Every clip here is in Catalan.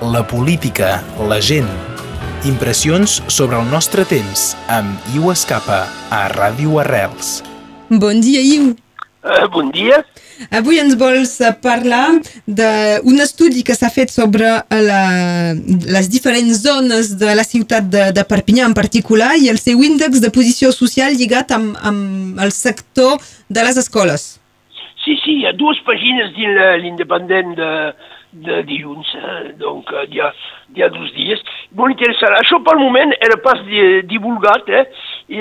la política, la gent. Impressions sobre el nostre temps amb Iu Escapa a Ràdio Arrels. Bon dia, Iu. Uh, bon dia. Avui ens vols parlar d'un estudi que s'ha fet sobre la, les diferents zones de la ciutat de, de Perpinyà en particular i el seu índex de posició social lligat amb, amb el sector de les escoles. Sí, sí, hi ha dues pàgines dins l'independent de, de dilluns, eh? donc hi ha, hi ha dos dies. Molt interessant. Això pel moment era pas divulgat, eh? I,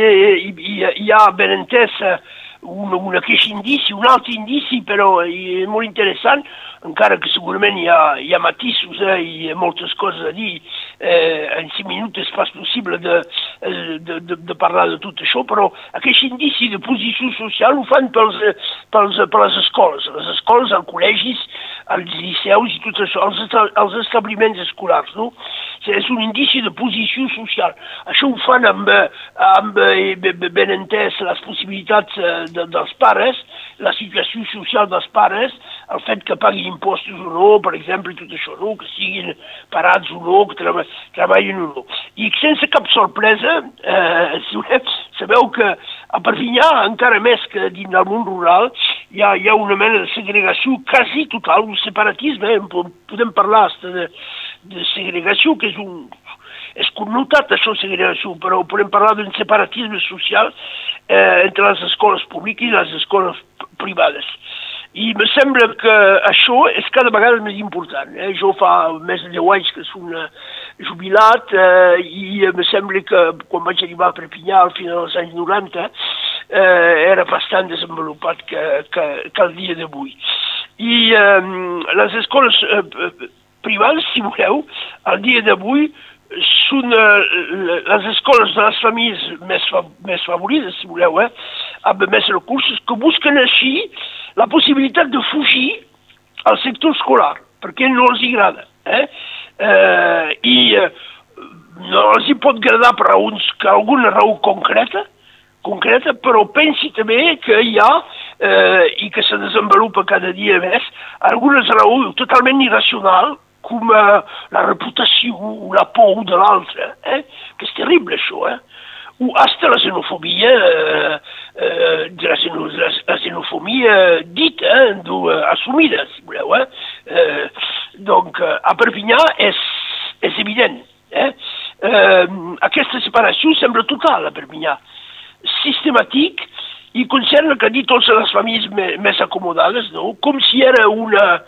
i, hi ha ben entès un, una queixa indici, un altre indici, però és molt interessant, encara que segurament hi ha, hi ha matisos eh, i moltes coses a dir. Eh, en cinc minuts és pas possible de, de, de, de parlar de tot això, però aquest indici de posició social ho fan pels, pels, per les escoles, les escoles, els col·legis, els liceus i tot això, els, els establiments escolars, no? És un indici de posició social. Això ho fan amb, amb ben entès les possibilitats de, dels pares, la situació social dels pares, el fet que paguin impostos o no, per exemple, tot això, no? que siguin parats o no, que treba, treballin o no. I sense cap sorpresa, eh, sabeu que a Perpinyà, encara més que dins del món rural, hi ha, hi ha una mena de segregació quasi total, un separatisme, eh? podem parlar de, de segregació, que és un, és connotat això segregació, però podem parlar d'un separatisme social eh, entre les escoles públiques i les escoles privades. I me sembla que això és cada vegada més important. Eh? Jo fa més de 10 anys que soc jubilat eh, i me sembla que quan vaig arribar a Perpinyà al final dels anys 90 eh, era bastant desenvolupat que, que, que el dia d'avui. I eh, les escoles eh, privades, si voleu, al dia d'avui són eh, les escoles de les famílies més, fa, més favorides, si voleu, eh, amb més recursos, que busquen així la possibilitat de fugir al sector escolar, perquè no els agrada. Eh? Eh, I eh, no els hi pot agradar per raons, que alguna raó concreta, concreta, però pensi també que hi ha, eh, i que se desenvolupa cada dia més, algunes raons totalment irracionals, com eh, la reputació o la por de l'altre, eh? que és terrible això, eh? O hasta la xenofobia, eh, eh, la, xeno, la, xenofobia dita, eh, assumida, si voleu. Eh? Eh, donc, a Perpinyà és, és evident. Eh? Eh, aquesta separació sembla total a Perpinyà, sistemàtic, i concerne, que ha dit, totes les famílies més acomodades, no? com si era una,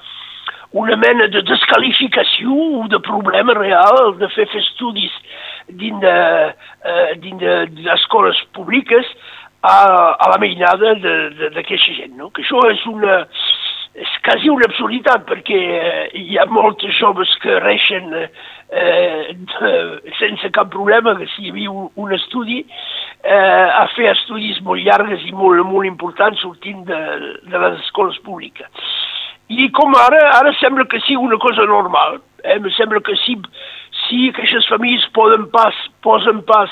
una mena de desqualificació o de problema real de fer, fer estudis dins d'escoles de, uh, públiques a, a la mainada d'aquesta gent, no? que això és una, és quasi una absurditat perquè eh, hi ha molts joves que reixen eh, de, sense cap problema, que si hi havia un, un estudi, eh, a fer estudis molt llargues i molt, molt importants sortint de, de les escoles públiques. I com ara, ara sembla que sigui una cosa normal. Eh? Em sembla que si, si aquestes famílies poden pas, posen pas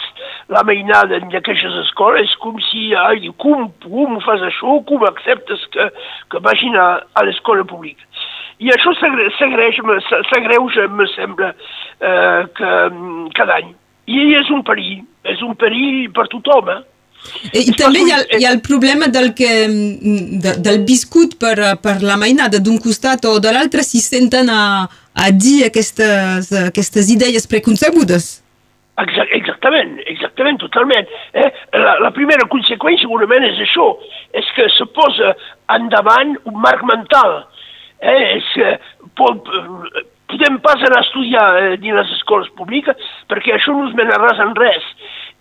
la mainada en aquestes escoles, com si, ai, com, com fas això, com acceptes que, que vagin a, a l'escola pública. I això s'agreuja, me sembla, eh, que, cada any. I és un perill, és un perill per tothom, eh? I, I també hi ha, hi ha el problema del, que, de, del viscut per, per la mainada d'un costat o de l'altre si senten a, a dir aquestes, aquestes idees preconcebudes. Exactament, exactament, totalment. Eh? La, la primera conseqüència segurament és això, és que se posa endavant un marc mental. Eh? És que pot, podem pas anar a estudiar eh, dins les escoles públiques perquè això no es menaràs en res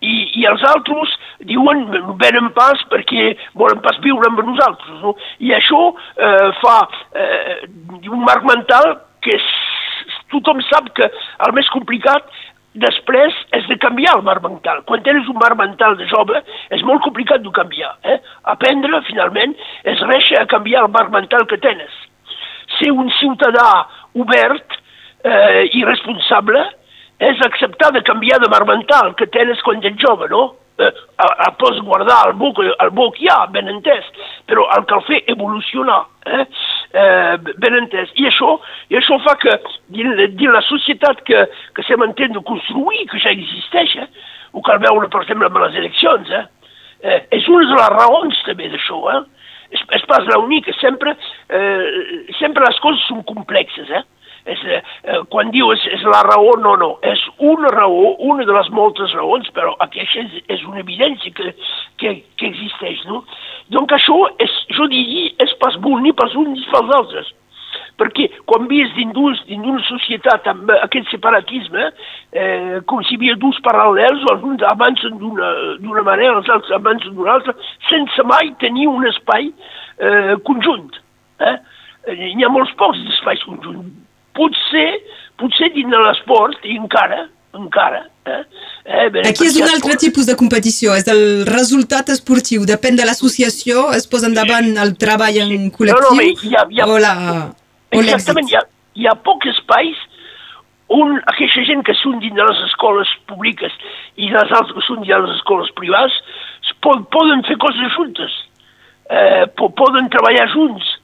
i, i els altres diuen venen pas perquè volen pas viure amb nosaltres. No? I això eh, fa eh, un marc mental que tothom sap que el més complicat després és de canviar el marc mental. Quan tens un marc mental de jove és molt complicat de canviar. Eh? Aprendre, finalment, és réixer a canviar el marc mental que tens. Ser un ciutadà obert eh, i responsable és acceptar de canviar de mar que tens quan ets jove, no? Eh, a, pots guardar el bo, el hi ha, ben entès, però el cal fer evolucionar. Eh? eh, ben entès. I això, i això fa que, dins, dins la societat que, que se manté de construir, que ja existeix, eh, ho cal veure, per exemple, amb les eleccions, eh, eh, és una de les raons també d'això, eh? És, és pas l'única, sempre, eh, sempre les coses són complexes, eh? És, eh, quan diu és, és la raó, no, no, és una raó, una de les moltes raons, però aquesta és, és una evidència que, que, que existeix, no? Donc això, és, jo diria, és pas bon ni pels uns ni pels altres perquè quan vius dins d'una societat amb aquest separatisme, eh, com si hi havia dos paral·lels, alguns avancen d'una manera, els altres avancen d'una altra, sense mai tenir un espai eh, conjunt. Eh? Hi ha molts pocs espais conjunts. Potser, potser dins de l'esport, i encara, encara. Eh? Eh, bé, Aquí és un altre esport... tipus de competició, és el resultat esportiu, depèn de l'associació, es posa endavant el treball en col·lectiu no, no, hi ha, hi ha, o la... Exactament, hi ha, hi ha pocs espais on aquesta gent que són dins de les escoles públiques i les altres que són dins de les escoles privades poden fer coses juntes, eh, poden treballar junts,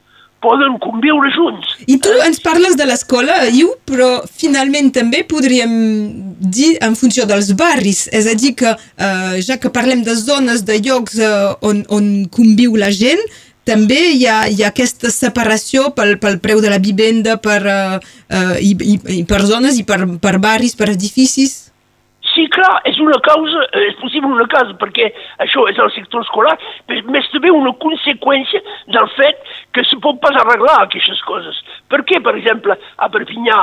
poden conviure junts. I tu ens parles de l'escola, Iu, però finalment també podríem dir en funció dels barris, és a dir que eh, ja que parlem de zones, de llocs eh, on, on conviu la gent, també hi ha, hi ha aquesta separació pel, pel preu de la vivenda per, uh, uh, i, i, i per zones i per, per barris, per edificis? Sí, clar, és una causa, és possible una causa, perquè això és el sector escolar, però més també una conseqüència del fet pot pas arreglar aquestes coses. Per què, per exemple, a Perpinyà,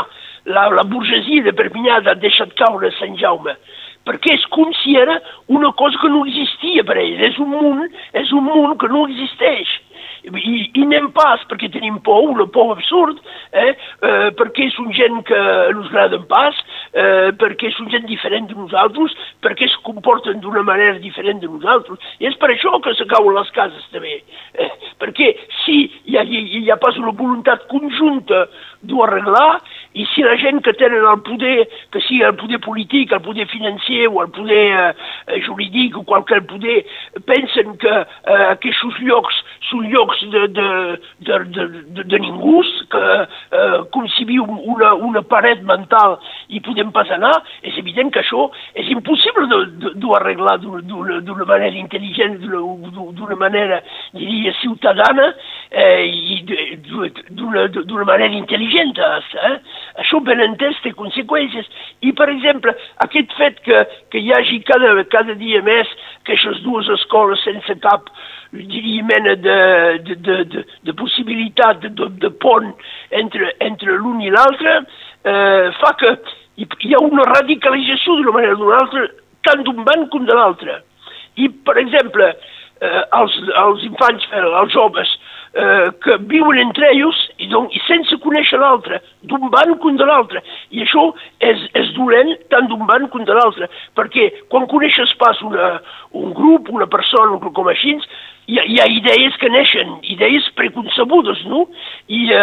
la, la burgesia de Perpinyà ha deixat caure Sant Jaume? perquè és com si era una cosa que no existia per ells, és un món, és un món que no existeix i, i anem pas perquè tenim por, una por absurd, eh? eh, perquè són gent que no ens agraden pas, eh, perquè són gent diferent de nosaltres, perquè es comporten d'una manera diferent de nosaltres. I és per això que s'acaben les cases també. Eh? Perquè si hi ha, hi ha pas una voluntat conjunta d'ho arreglar, i si la gent que tenen el poder, que sigui el poder polític, el poder financer o el poder eh, jurídic o qualque poder, pensen que eh, aquests llocs són llocs de, de, de, de, de, de ningú, que eh, com si viu una, una paret mental i podem pas anar, és evident que això és impossible d'ho arreglar d'una manera intel·ligent, d'una manera, diria, ciutadana eh, i d'una manera intel·ligent. Eh? Això ben entès té conseqüències. I, per exemple, aquest fet que, que hi hagi cada, cada dia més que aquestes dues escoles sense cap diria, mena de, de, de, de, de possibilitat de, de, de pont entre, entre l'un i l'altre, eh, fa que hi ha una radicalització d'una manera o d'una altra, tant d'un banc com de l'altre. I, per exemple, eh, els, els infants, els joves, eh, que viuen entre ells i, donc, i sense conèixer l'altre, d'un banc com de l'altre. I això és, és dolent tant d'un banc com de l'altre, perquè quan coneixes pas una, un grup, una persona com així, hi ha, hi ha idees que neixen, idees preconcebudes, no? I eh,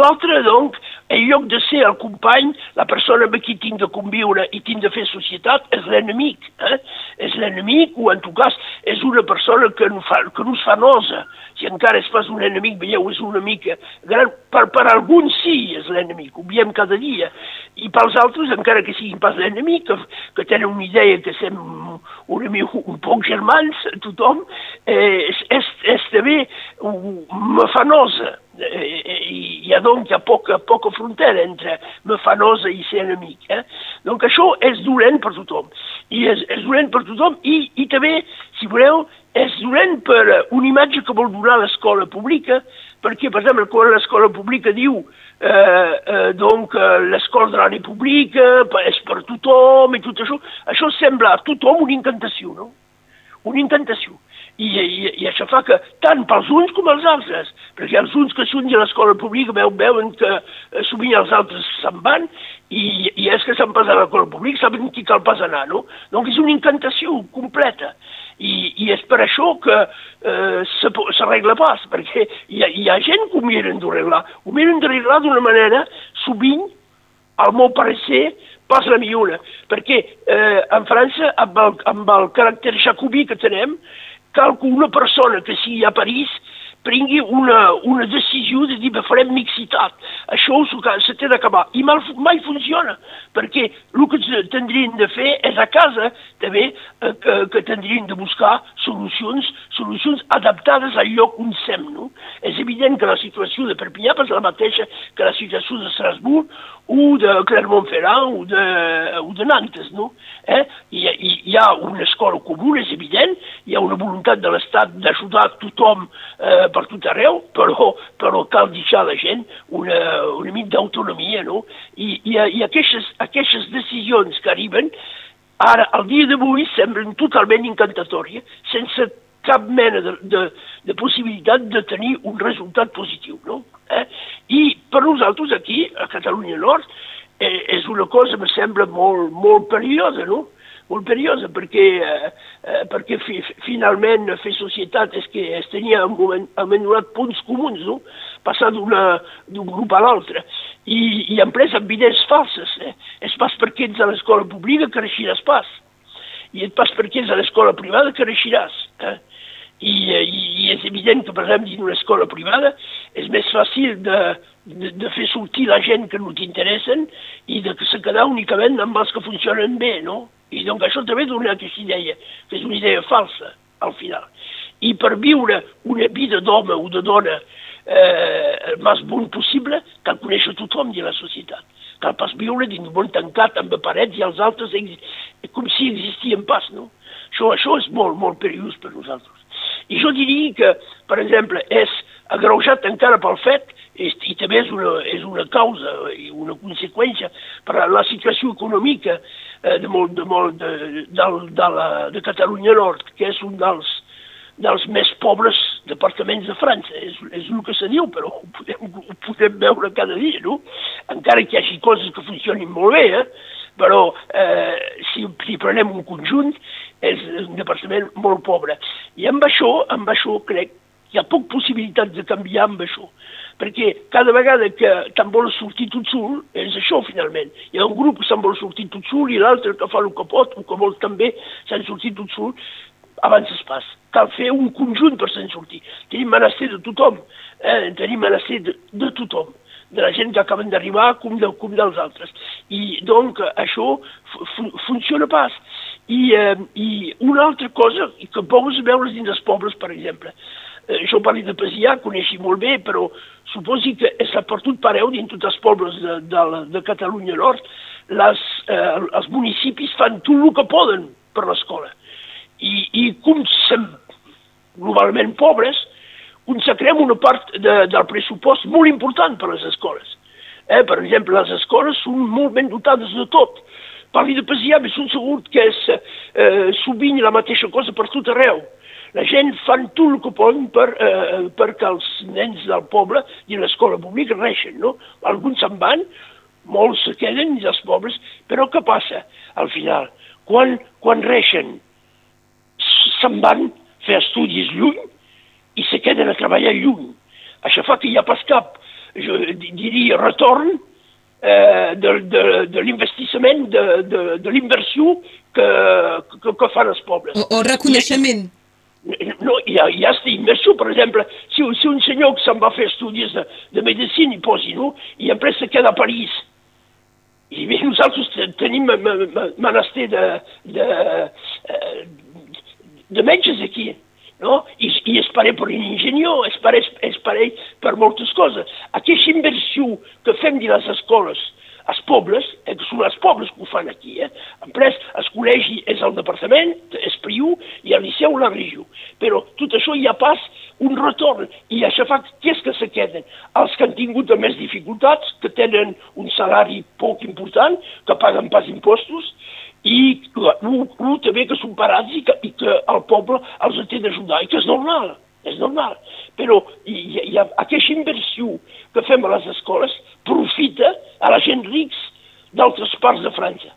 l'altre, doncs, en lloc de ser el company, la persona amb qui tinc de conviure i tinc de fer societat, és l'enemic. Eh? És l'enemic o, en tot cas, és una persona que no, fa, que no es fa nosa. Si encara es fas un enemic, veieu, és una mica gran. Per, per alguns sí és l'enemic, ho veiem cada dia. I pels altres, encara que siguin pas l'enemic, que, que tenen una idea que sem una mica un poc germans, tothom, eh, és, és, també mafanosa i hi ha donc hi ha poca, poca frontera entre mafanosa i ser enemic. Eh? Donc això és dolent per tothom. I és, és dolent per tothom i, i també, si voleu, és dolent per una imatge que vol donar l'escola pública, perquè, per exemple, quan l'escola pública diu eh, eh, donc l'escola de la república és per tothom i tot això, això sembla a tothom una incantació, no? Una incantació. I, i, i això fa que, tant pels uns com els altres, perquè els uns que són a l'escola pública veu, veuen que eh, sovint els altres se'n van i, i és que se'n passen a l'escola pública saben qui cal pas anar, no? Donc és una incantació completa. I, i és per això que eh, s'arregla pas, perquè hi ha, hi ha gent que ho miren d'arreglar. Ho miren d'arreglar d'una manera, sovint, al meu parecer, pas la millora, perquè eh, en França, amb el, amb el caràcter jacobí que tenem, cal que una persona que sigui a París prengui una, una decisió de dir, farem mixitat. Això se té d'acabar. I mal, mai funciona, perquè el que tindrien de fer és a casa també eh, que, que tindrien de buscar solucions, solucions adaptades al lloc on sem. No? És evident que la situació de Perpinyà és la mateixa que la situació de Strasbourg o de Clermont-Ferrand o de, o de Nantes. No? Eh? Hi, hi, hi ha una escola comuna, és evident, hi ha una voluntat de l'Estat d'ajudar tothom eh, per tot arreu, però, però cal deixar a la gent una, una mica d'autonomia, no? I, i, i aquestes, aquestes decisions que arriben, ara, al dia d'avui, semblen totalment incantatòries, sense cap mena de, de, de possibilitat de tenir un resultat positiu, no? Eh? I per nosaltres aquí, a Catalunya Nord, eh, és una cosa, me sembla, molt, molt perillosa, no? molt perillosa perquè, eh, eh, perquè fi, finalment fer societat és que es tenia amenurat punts comuns, no? passar d'un grup a l'altre. I, I en pres idees falses. Eh? És pas perquè ets a l'escola pública que reixiràs pas. I és pas perquè ets a l'escola privada que reixiràs. Eh? I, eh, i, i és evident que, per exemple, dins una escola privada és més fàcil de, de, de fer sortir la gent que no t'interessen i de se quedar únicament amb els que funcionen bé, no? I doncs això també dona aquesta idea, que és una idea falsa, al final. I per viure una vida d'home o de dona eh, el més bon possible, cal conèixer tothom de la societat. Cal pas viure dins un món tancat amb parets i els altres com si existien pas, no? Això, això és molt, molt perillós per nosaltres. I jo diria que, per exemple, és agreujat encara pel fet, i, i també és una, és una causa i una conseqüència per a la situació econòmica eh, de, molt, de, molt, de, de, de, la, de Catalunya Nord, que és un dels, dels més pobres departaments de França. És, és el que se diu, però ho podem, ho podem veure cada dia, no? Encara que hi hagi coses que funcionin molt bé, eh? Però eh, si, si prenem un conjunt és un departament molt pobre. I amb això, amb això crec que hi ha poc possibilitat de canviar amb això, perquè cada vegada que te'n vols sortir tot sol, és això finalment. Hi ha un grup que se'n vol sortir tot sol i l'altre que fa el que pot, o que vol també se'n sortir tot sol, abans es pas. Cal fer un conjunt per se'n sortir. Tenim menester de tothom, eh? tenim menester de, de tothom de la gent que acaben d'arribar com, de, com dels altres. I doncs això funciona pas. I, eh, I una altra cosa que pots veure dins dels pobles, per exemple, eh, jo parlo de Pesià, coneixi molt bé, però suposi que s'ha per tot pareu dins tots els pobles de, de, de Catalunya Nord, les, eh, els municipis fan tot el que poden per l'escola. I, I com som globalment pobres, consacrem una part de, del pressupost molt important per a les escoles. Eh, per exemple, les escoles són molt ben dotades de tot. Pesià, però són segur que és eh, sovint la mateixa cosa per tot arreu. La gent fan tot el que poden per, eh, perquè els nens del poble i l'escola pública reixen, no? Alguns se'n van, molts se queden dels pobles, però què passa al final? Quan, quan reixen, se'n van fer estudis lluny i se queden a treballar lluny. Això fa que hi ha pas cap, jo diria, retorn eh, de, de, de l'investissament, de, de, de l'inversió que, que, que els pobles. O, o reconeixement. No, hi ha, hi ha aquesta inversió, per exemple, si, si un senyor que se'n va fer estudis de, de medicina i posi, no? i després se queda a París, i bé, nosaltres tenim menester de, de, de, de metges aquí, no? I, parell per un enginyer, és parell, és parell per moltes coses. Aquesta inversió que fem de les escoles els pobles, eh, són els pobles que ho fan aquí, eh? en pres, el col·legi és el departament, és Priu, i el liceu la regió. Però tot això hi ha pas un retorn, i això fa que és que se queden els que han tingut més dificultats, que tenen un salari poc important, que paguen pas impostos, i un, un també que són parats i que, i que el poble els té d'ajudar i que és normal, és normal. Però hi ha aquesta inversió que fem a les escoles profita a la gent rics d'altres parts de França.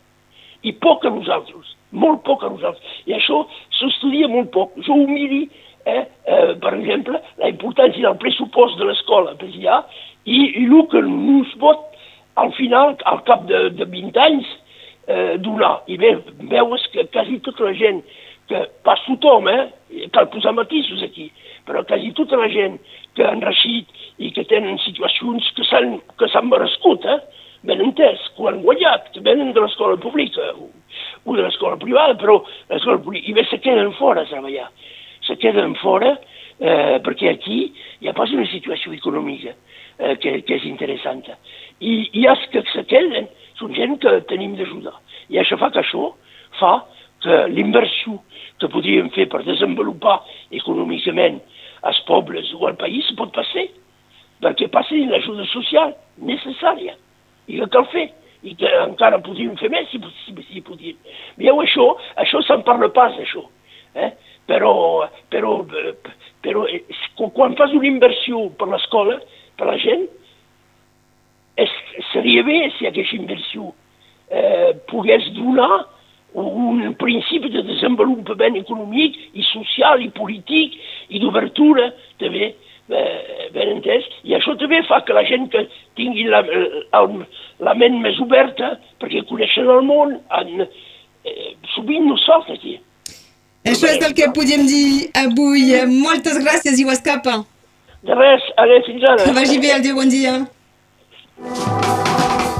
I poc a nosaltres, molt poc a nosaltres. I això s'estudia molt poc. Jo ho miri, eh, eh, per exemple, la importància del pressupost de l'escola, perquè hi ha, i, i el que no es pot, al final, al cap de, de 20 anys, eh, donar. I bé, veus que quasi tota la gent que pas tothom, eh? cal posar matisos aquí, però quasi tota la gent que han reixit i que tenen situacions que s'han merescut, eh? ben entès, que han guanyat, que venen de l'escola pública o, o de l'escola privada, però l'escola pública, i bé se queden fora a treballar. Se queden fora eh, perquè aquí hi ha pas una situació econòmica eh, que, que és interessant. I, i els que se queden són gent que tenim d'ajudar. I això fa que això fa que l'inversió que podríem fer per desenvolupar econòmicament els pobles o el país pot passar, perquè l'ajuda social necessària i que cal fer i que encara podríem fer més si, si, si. Veieu això? Això se'n parla pas, això. Eh? Però, però, però eh, quan fas una inversió per l'escola, per la gent, seria bé si aquesta inversió eh, pogués donar un principi de desenvolupament econòmic i social i polític i d'obertura també eh, ben entès, i això també fa que la gent que tingui la, la, la ment més oberta perquè coneixen el món en, eh, sovint no sort aquí. Això és el que podem dir avui. Moltes gràcies, Iwascapa. De res, adéu, fins ara. Que vagi bé, adéu, bon dia.